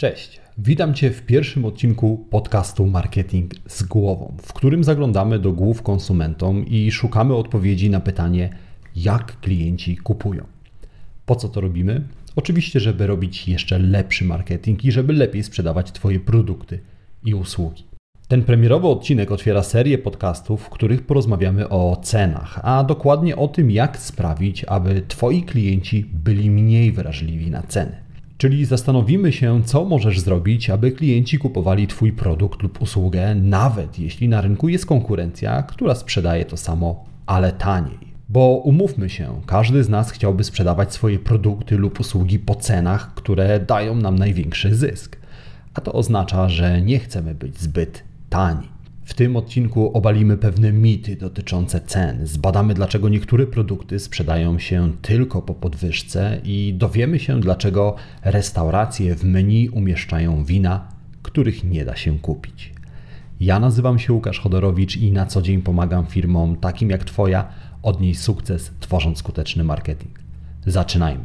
Cześć, witam Cię w pierwszym odcinku podcastu Marketing z głową, w którym zaglądamy do głów konsumentom i szukamy odpowiedzi na pytanie, jak klienci kupują. Po co to robimy? Oczywiście, żeby robić jeszcze lepszy marketing i żeby lepiej sprzedawać Twoje produkty i usługi. Ten premierowy odcinek otwiera serię podcastów, w których porozmawiamy o cenach, a dokładnie o tym, jak sprawić, aby Twoi klienci byli mniej wrażliwi na ceny. Czyli zastanowimy się, co możesz zrobić, aby klienci kupowali Twój produkt lub usługę, nawet jeśli na rynku jest konkurencja, która sprzedaje to samo, ale taniej. Bo umówmy się, każdy z nas chciałby sprzedawać swoje produkty lub usługi po cenach, które dają nam największy zysk. A to oznacza, że nie chcemy być zbyt tani. W tym odcinku obalimy pewne mity dotyczące cen, zbadamy dlaczego niektóre produkty sprzedają się tylko po podwyżce i dowiemy się dlaczego restauracje w menu umieszczają wina, których nie da się kupić. Ja nazywam się Łukasz Chodorowicz i na co dzień pomagam firmom takim jak Twoja odnieść sukces tworząc skuteczny marketing. Zaczynajmy.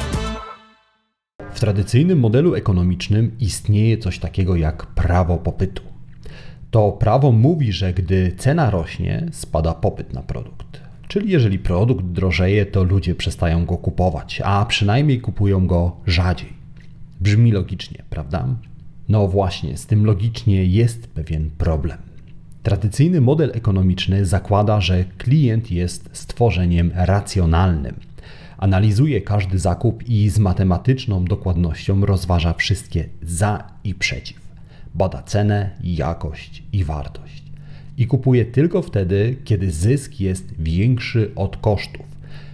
W tradycyjnym modelu ekonomicznym istnieje coś takiego jak prawo popytu. To prawo mówi, że gdy cena rośnie, spada popyt na produkt. Czyli jeżeli produkt drożeje, to ludzie przestają go kupować, a przynajmniej kupują go rzadziej. Brzmi logicznie, prawda? No właśnie, z tym logicznie jest pewien problem. Tradycyjny model ekonomiczny zakłada, że klient jest stworzeniem racjonalnym – Analizuje każdy zakup i z matematyczną dokładnością rozważa wszystkie za i przeciw. Bada cenę, jakość i wartość. I kupuje tylko wtedy, kiedy zysk jest większy od kosztów,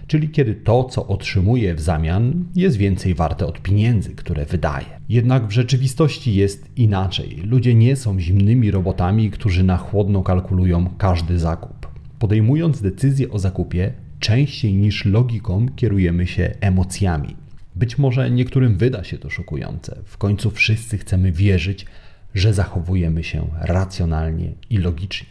czyli kiedy to, co otrzymuje w zamian, jest więcej warte od pieniędzy, które wydaje. Jednak w rzeczywistości jest inaczej. Ludzie nie są zimnymi robotami, którzy na chłodno kalkulują każdy zakup. Podejmując decyzję o zakupie, częściej niż logiką kierujemy się emocjami. Być może niektórym wyda się to szokujące. W końcu wszyscy chcemy wierzyć, że zachowujemy się racjonalnie i logicznie,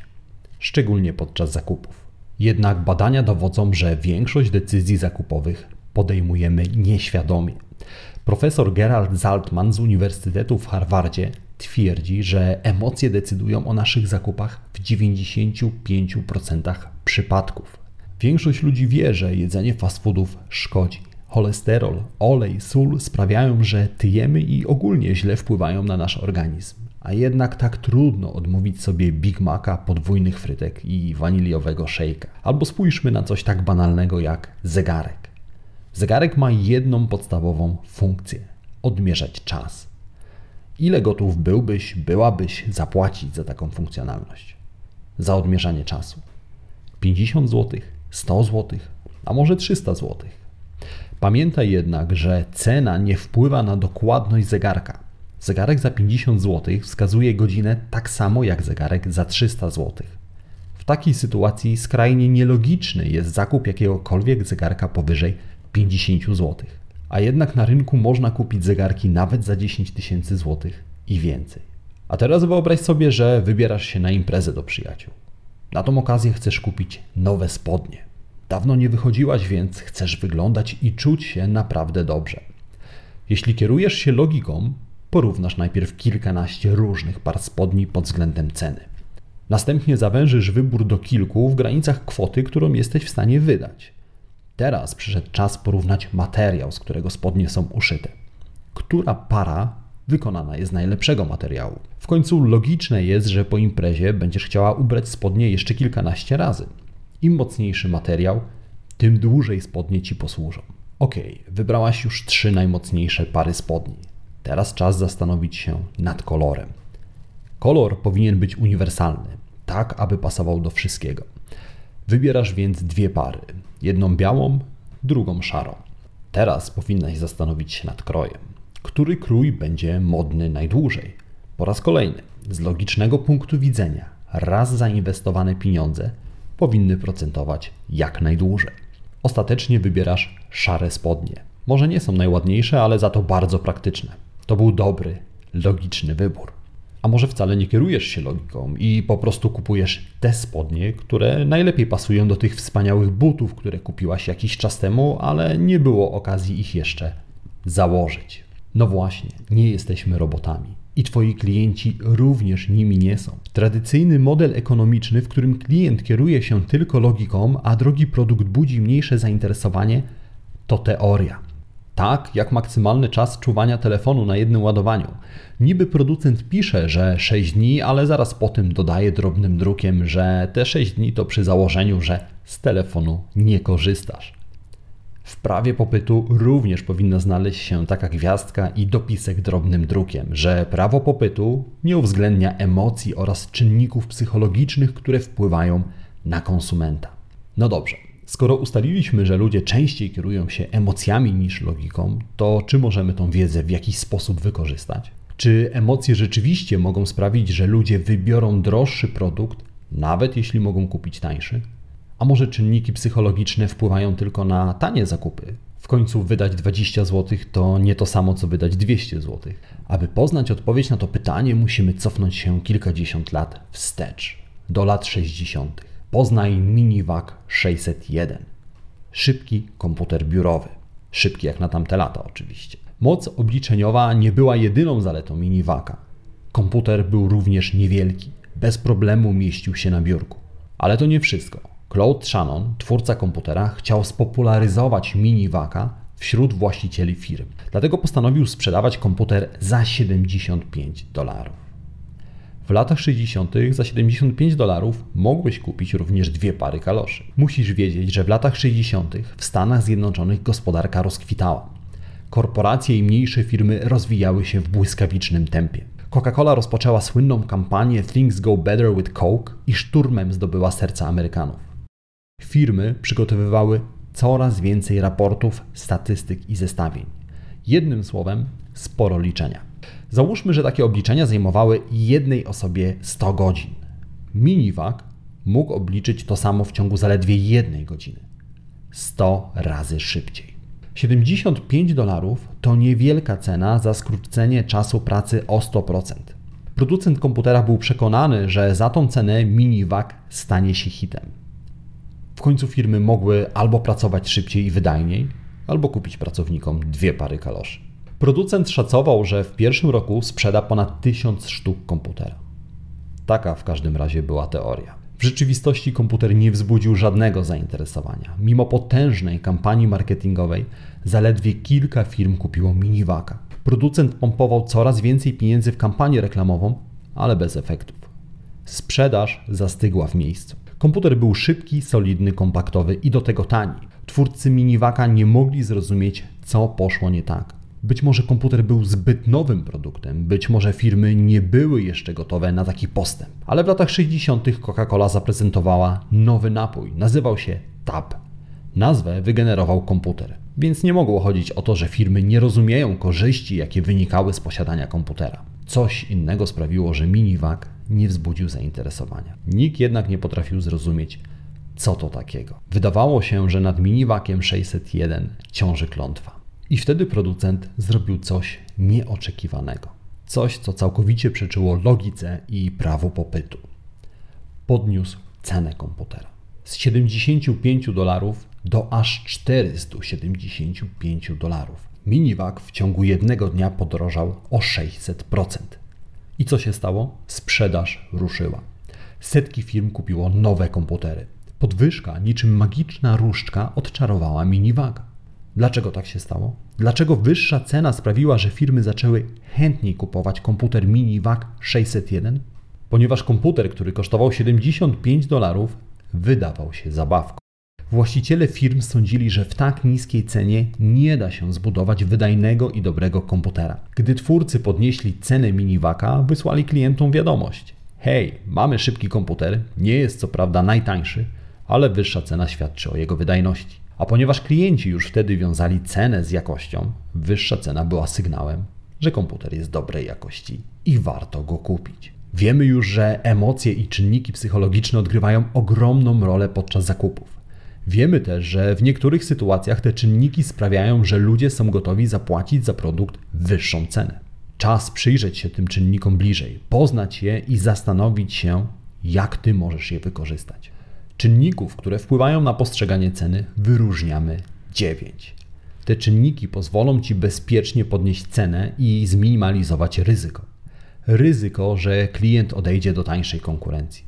szczególnie podczas zakupów. Jednak badania dowodzą, że większość decyzji zakupowych podejmujemy nieświadomie. Profesor Gerald Zaltman z Uniwersytetu w Harvardzie twierdzi, że emocje decydują o naszych zakupach w 95% przypadków. Większość ludzi wie, że jedzenie fast foodów szkodzi. Cholesterol, olej, sól sprawiają, że tyjemy i ogólnie źle wpływają na nasz organizm. A jednak tak trudno odmówić sobie Big Maca, podwójnych frytek i waniliowego szejka. Albo spójrzmy na coś tak banalnego jak zegarek. Zegarek ma jedną podstawową funkcję odmierzać czas. Ile gotów byłbyś, byłabyś zapłacić za taką funkcjonalność? Za odmierzanie czasu? 50 złotych? 100 zł, a może 300 zł. Pamiętaj jednak, że cena nie wpływa na dokładność zegarka. Zegarek za 50 zł wskazuje godzinę tak samo jak zegarek za 300 zł. W takiej sytuacji skrajnie nielogiczny jest zakup jakiegokolwiek zegarka powyżej 50 zł. A jednak na rynku można kupić zegarki nawet za 10 tysięcy złotych i więcej. A teraz wyobraź sobie, że wybierasz się na imprezę do przyjaciół. Na tą okazję chcesz kupić nowe spodnie. Dawno nie wychodziłaś, więc chcesz wyglądać i czuć się naprawdę dobrze. Jeśli kierujesz się logiką, porównasz najpierw kilkanaście różnych par spodni pod względem ceny. Następnie zawężysz wybór do kilku w granicach kwoty, którą jesteś w stanie wydać. Teraz przyszedł czas porównać materiał, z którego spodnie są uszyte. Która para wykonana jest z najlepszego materiału? W końcu logiczne jest, że po imprezie będziesz chciała ubrać spodnie jeszcze kilkanaście razy. Im mocniejszy materiał, tym dłużej spodnie ci posłużą. Ok, wybrałaś już trzy najmocniejsze pary spodni. Teraz czas zastanowić się nad kolorem. Kolor powinien być uniwersalny, tak aby pasował do wszystkiego. Wybierasz więc dwie pary. Jedną białą, drugą szarą. Teraz powinnaś zastanowić się nad krojem. Który krój będzie modny najdłużej? Po raz kolejny, z logicznego punktu widzenia, raz zainwestowane pieniądze powinny procentować jak najdłużej. Ostatecznie wybierasz szare spodnie. Może nie są najładniejsze, ale za to bardzo praktyczne. To był dobry, logiczny wybór. A może wcale nie kierujesz się logiką i po prostu kupujesz te spodnie, które najlepiej pasują do tych wspaniałych butów, które kupiłaś jakiś czas temu, ale nie było okazji ich jeszcze założyć. No właśnie, nie jesteśmy robotami. I Twoi klienci również nimi nie są. Tradycyjny model ekonomiczny, w którym klient kieruje się tylko logiką, a drogi produkt budzi mniejsze zainteresowanie, to teoria. Tak jak maksymalny czas czuwania telefonu na jednym ładowaniu. Niby producent pisze, że 6 dni, ale zaraz po tym dodaje drobnym drukiem, że te 6 dni to przy założeniu, że z telefonu nie korzystasz. W prawie popytu również powinna znaleźć się taka gwiazdka i dopisek drobnym drukiem, że prawo popytu nie uwzględnia emocji oraz czynników psychologicznych, które wpływają na konsumenta. No dobrze, skoro ustaliliśmy, że ludzie częściej kierują się emocjami niż logiką, to czy możemy tą wiedzę w jakiś sposób wykorzystać? Czy emocje rzeczywiście mogą sprawić, że ludzie wybiorą droższy produkt, nawet jeśli mogą kupić tańszy? A może czynniki psychologiczne wpływają tylko na tanie zakupy? W końcu wydać 20 zł to nie to samo, co wydać 200 zł. Aby poznać odpowiedź na to pytanie, musimy cofnąć się kilkadziesiąt lat wstecz, do lat 60. Poznaj Minivac 601. Szybki komputer biurowy. Szybki jak na tamte lata, oczywiście. Moc obliczeniowa nie była jedyną zaletą Minivaca. Komputer był również niewielki. Bez problemu mieścił się na biurku. Ale to nie wszystko. Claude Shannon, twórca komputera, chciał spopularyzować miniwaka wśród właścicieli firm. Dlatego postanowił sprzedawać komputer za 75 dolarów. W latach 60. za 75 dolarów mogłeś kupić również dwie pary kaloszy. Musisz wiedzieć, że w latach 60. w Stanach Zjednoczonych gospodarka rozkwitała. Korporacje i mniejsze firmy rozwijały się w błyskawicznym tempie. Coca-Cola rozpoczęła słynną kampanię Things Go Better with Coke i szturmem zdobyła serca Amerykanów. Firmy przygotowywały coraz więcej raportów, statystyk i zestawień. Jednym słowem, sporo liczenia. Załóżmy, że takie obliczenia zajmowały jednej osobie 100 godzin. Minivac mógł obliczyć to samo w ciągu zaledwie jednej godziny. 100 razy szybciej. 75 dolarów to niewielka cena za skrócenie czasu pracy o 100%. Producent komputera był przekonany, że za tą cenę Minivac stanie się hitem. W końcu firmy mogły albo pracować szybciej i wydajniej, albo kupić pracownikom dwie pary kaloszy. Producent szacował, że w pierwszym roku sprzeda ponad tysiąc sztuk komputera. Taka w każdym razie była teoria. W rzeczywistości komputer nie wzbudził żadnego zainteresowania. Mimo potężnej kampanii marketingowej, zaledwie kilka firm kupiło miniwaka. Producent pompował coraz więcej pieniędzy w kampanię reklamową, ale bez efektów. Sprzedaż zastygła w miejscu. Komputer był szybki, solidny, kompaktowy i do tego tani. Twórcy miniwaka nie mogli zrozumieć, co poszło nie tak. Być może komputer był zbyt nowym produktem, być może firmy nie były jeszcze gotowe na taki postęp. Ale w latach 60. Coca-Cola zaprezentowała nowy napój. Nazywał się Tab. Nazwę wygenerował komputer, więc nie mogło chodzić o to, że firmy nie rozumieją korzyści, jakie wynikały z posiadania komputera. Coś innego sprawiło, że minivac nie wzbudził zainteresowania. Nikt jednak nie potrafił zrozumieć, co to takiego. Wydawało się, że nad minivakiem 601 ciąży klątwa. I wtedy producent zrobił coś nieoczekiwanego. Coś, co całkowicie przeczyło logice i prawu popytu. Podniósł cenę komputera. Z 75 dolarów do aż 475 dolarów. Minivac w ciągu jednego dnia podrożał o 600%. I co się stało? Sprzedaż ruszyła. Setki firm kupiło nowe komputery. Podwyżka, niczym magiczna różdżka, odczarowała miniwaga. Dlaczego tak się stało? Dlaczego wyższa cena sprawiła, że firmy zaczęły chętniej kupować komputer minivac 601? Ponieważ komputer, który kosztował 75 dolarów, wydawał się zabawką. Właściciele firm sądzili, że w tak niskiej cenie nie da się zbudować wydajnego i dobrego komputera. Gdy twórcy podnieśli cenę miniwaka, wysłali klientom wiadomość: Hej, mamy szybki komputer, nie jest co prawda najtańszy, ale wyższa cena świadczy o jego wydajności. A ponieważ klienci już wtedy wiązali cenę z jakością, wyższa cena była sygnałem, że komputer jest dobrej jakości i warto go kupić. Wiemy już, że emocje i czynniki psychologiczne odgrywają ogromną rolę podczas zakupów. Wiemy też, że w niektórych sytuacjach te czynniki sprawiają, że ludzie są gotowi zapłacić za produkt wyższą cenę. Czas przyjrzeć się tym czynnikom bliżej, poznać je i zastanowić się, jak ty możesz je wykorzystać. Czynników, które wpływają na postrzeganie ceny, wyróżniamy 9. Te czynniki pozwolą ci bezpiecznie podnieść cenę i zminimalizować ryzyko. Ryzyko, że klient odejdzie do tańszej konkurencji.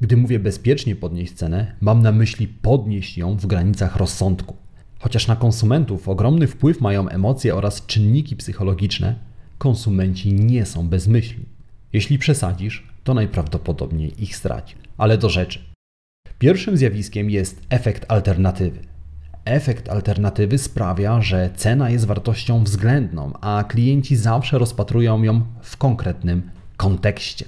Gdy mówię bezpiecznie podnieść cenę, mam na myśli podnieść ją w granicach rozsądku. Chociaż na konsumentów ogromny wpływ mają emocje oraz czynniki psychologiczne, konsumenci nie są bezmyślni. Jeśli przesadzisz, to najprawdopodobniej ich straci. Ale do rzeczy. Pierwszym zjawiskiem jest efekt alternatywy. Efekt alternatywy sprawia, że cena jest wartością względną, a klienci zawsze rozpatrują ją w konkretnym kontekście.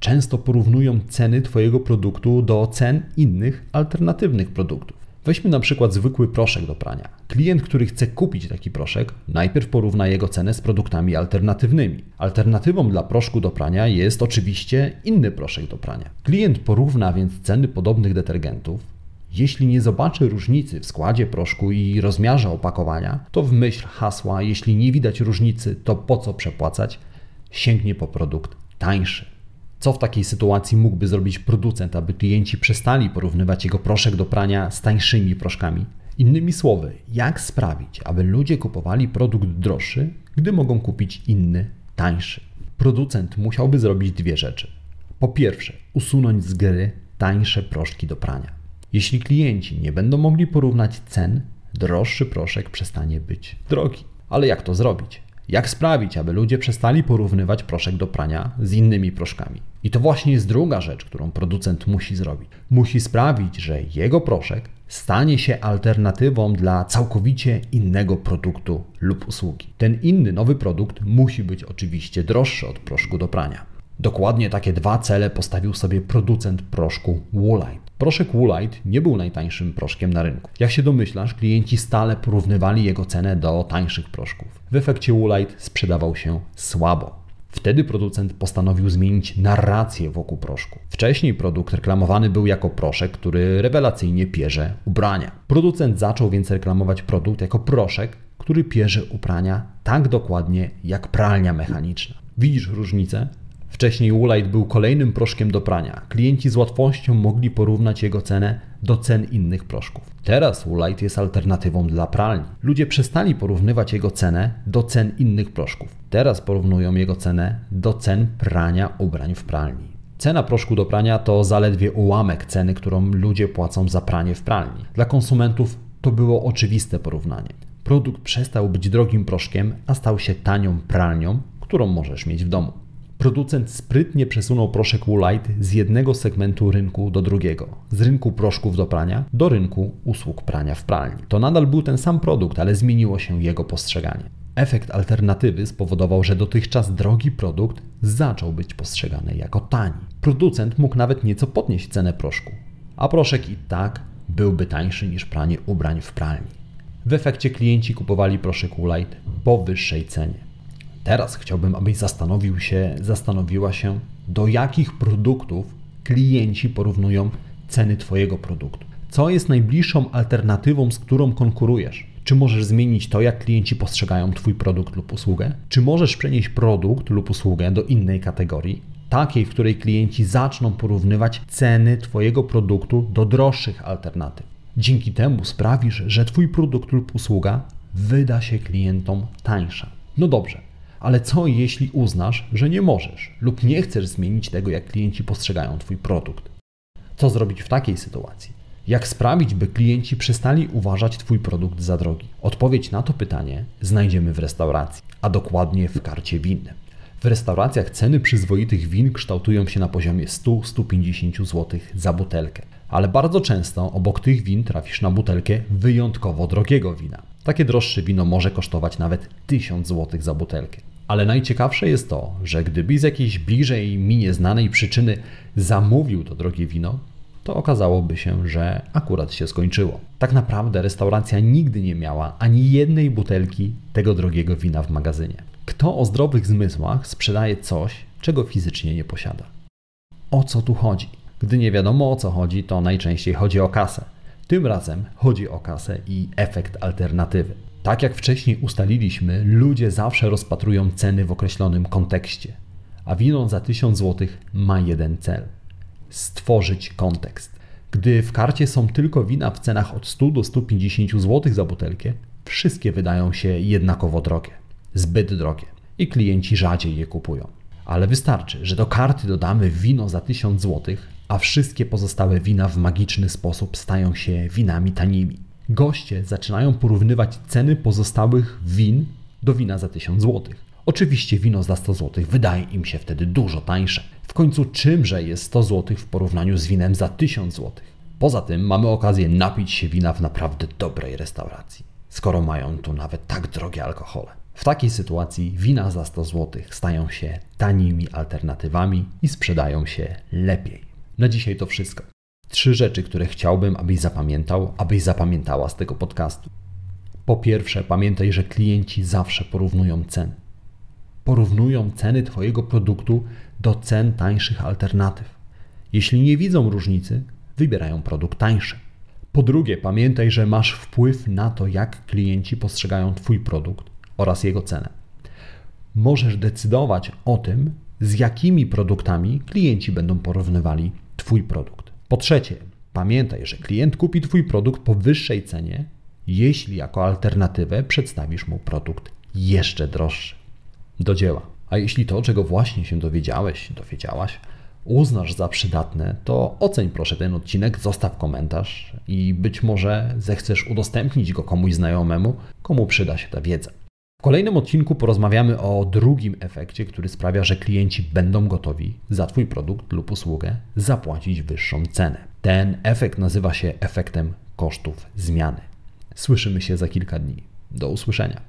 Często porównują ceny Twojego produktu do cen innych alternatywnych produktów. Weźmy na przykład zwykły proszek do prania. Klient, który chce kupić taki proszek, najpierw porówna jego cenę z produktami alternatywnymi. Alternatywą dla proszku do prania jest oczywiście inny proszek do prania. Klient porówna więc ceny podobnych detergentów. Jeśli nie zobaczy różnicy w składzie proszku i rozmiarze opakowania, to w myśl hasła, jeśli nie widać różnicy, to po co przepłacać, sięgnie po produkt tańszy. Co w takiej sytuacji mógłby zrobić producent, aby klienci przestali porównywać jego proszek do prania z tańszymi proszkami? Innymi słowy, jak sprawić, aby ludzie kupowali produkt droższy, gdy mogą kupić inny, tańszy? Producent musiałby zrobić dwie rzeczy. Po pierwsze, usunąć z gry tańsze proszki do prania. Jeśli klienci nie będą mogli porównać cen, droższy proszek przestanie być drogi. Ale jak to zrobić? Jak sprawić, aby ludzie przestali porównywać proszek do prania z innymi proszkami? I to właśnie jest druga rzecz, którą producent musi zrobić. Musi sprawić, że jego proszek stanie się alternatywą dla całkowicie innego produktu lub usługi. Ten inny nowy produkt musi być oczywiście droższy od proszku do prania. Dokładnie takie dwa cele postawił sobie producent proszku Woolite. Proszek Woolite nie był najtańszym proszkiem na rynku. Jak się domyślasz, klienci stale porównywali jego cenę do tańszych proszków. W efekcie Woolite sprzedawał się słabo. Wtedy producent postanowił zmienić narrację wokół proszku. Wcześniej produkt reklamowany był jako proszek, który rewelacyjnie pierze ubrania. Producent zaczął więc reklamować produkt jako proszek, który pierze ubrania tak dokładnie jak pralnia mechaniczna. Widzisz różnicę? Wcześniej Woolite był kolejnym proszkiem do prania. Klienci z łatwością mogli porównać jego cenę do cen innych proszków. Teraz Woolite jest alternatywą dla pralni. Ludzie przestali porównywać jego cenę do cen innych proszków. Teraz porównują jego cenę do cen prania ubrań w pralni. Cena proszku do prania to zaledwie ułamek ceny, którą ludzie płacą za pranie w pralni. Dla konsumentów to było oczywiste porównanie. Produkt przestał być drogim proszkiem, a stał się tanią pralnią, którą możesz mieć w domu. Producent sprytnie przesunął proszek Woolite z jednego segmentu rynku do drugiego, z rynku proszków do prania do rynku usług prania w pralni. To nadal był ten sam produkt, ale zmieniło się jego postrzeganie. Efekt alternatywy spowodował, że dotychczas drogi produkt zaczął być postrzegany jako tani. Producent mógł nawet nieco podnieść cenę proszku, a proszek i tak byłby tańszy niż pranie ubrań w pralni. W efekcie klienci kupowali proszek Woolite po wyższej cenie. Teraz chciałbym, abyś zastanowił się, zastanowiła się, do jakich produktów klienci porównują ceny Twojego produktu. Co jest najbliższą alternatywą, z którą konkurujesz? Czy możesz zmienić to, jak klienci postrzegają Twój produkt lub usługę? Czy możesz przenieść produkt lub usługę do innej kategorii? Takiej, w której klienci zaczną porównywać ceny Twojego produktu do droższych alternatyw. Dzięki temu sprawisz, że Twój produkt lub usługa wyda się klientom tańsza. No dobrze, ale co jeśli uznasz, że nie możesz lub nie chcesz zmienić tego, jak klienci postrzegają Twój produkt? Co zrobić w takiej sytuacji? Jak sprawić, by klienci przestali uważać Twój produkt za drogi? Odpowiedź na to pytanie znajdziemy w restauracji, a dokładnie w karcie winnym. W restauracjach ceny przyzwoitych win kształtują się na poziomie 100-150 zł za butelkę, ale bardzo często obok tych win trafisz na butelkę wyjątkowo drogiego wina. Takie droższe wino może kosztować nawet 1000 zł za butelkę. Ale najciekawsze jest to, że gdyby z jakiejś bliżej mi nieznanej przyczyny zamówił to drogie wino, to okazałoby się, że akurat się skończyło. Tak naprawdę restauracja nigdy nie miała ani jednej butelki tego drogiego wina w magazynie. Kto o zdrowych zmysłach sprzedaje coś, czego fizycznie nie posiada? O co tu chodzi? Gdy nie wiadomo o co chodzi, to najczęściej chodzi o kasę. Tym razem chodzi o kasę i efekt alternatywy. Tak jak wcześniej ustaliliśmy, ludzie zawsze rozpatrują ceny w określonym kontekście, a wino za 1000 zł ma jeden cel stworzyć kontekst. Gdy w karcie są tylko wina w cenach od 100 do 150 zł za butelkę, wszystkie wydają się jednakowo drogie, zbyt drogie i klienci rzadziej je kupują. Ale wystarczy, że do karty dodamy wino za 1000 zł, a wszystkie pozostałe wina w magiczny sposób stają się winami tanimi. Goście zaczynają porównywać ceny pozostałych win do wina za 1000 zł. Oczywiście wino za 100 zł wydaje im się wtedy dużo tańsze. W końcu czymże jest 100 zł w porównaniu z winem za 1000 zł? Poza tym mamy okazję napić się wina w naprawdę dobrej restauracji, skoro mają tu nawet tak drogie alkohole. W takiej sytuacji wina za 100 zł stają się tanimi alternatywami i sprzedają się lepiej. Na dzisiaj to wszystko. Trzy rzeczy, które chciałbym, abyś zapamiętał, abyś zapamiętała z tego podcastu. Po pierwsze, pamiętaj, że klienci zawsze porównują ceny. Porównują ceny Twojego produktu do cen tańszych alternatyw. Jeśli nie widzą różnicy, wybierają produkt tańszy. Po drugie, pamiętaj, że masz wpływ na to, jak klienci postrzegają Twój produkt oraz jego cenę. Możesz decydować o tym, z jakimi produktami klienci będą porównywali Twój produkt. Po trzecie, pamiętaj, że klient kupi Twój produkt po wyższej cenie, jeśli jako alternatywę przedstawisz mu produkt jeszcze droższy. Do dzieła. A jeśli to, czego właśnie się dowiedziałeś, dowiedziałaś, uznasz za przydatne, to oceń proszę ten odcinek, zostaw komentarz i być może zechcesz udostępnić go komuś znajomemu, komu przyda się ta wiedza. W kolejnym odcinku porozmawiamy o drugim efekcie, który sprawia, że klienci będą gotowi za Twój produkt lub usługę zapłacić wyższą cenę. Ten efekt nazywa się efektem kosztów zmiany. Słyszymy się za kilka dni. Do usłyszenia.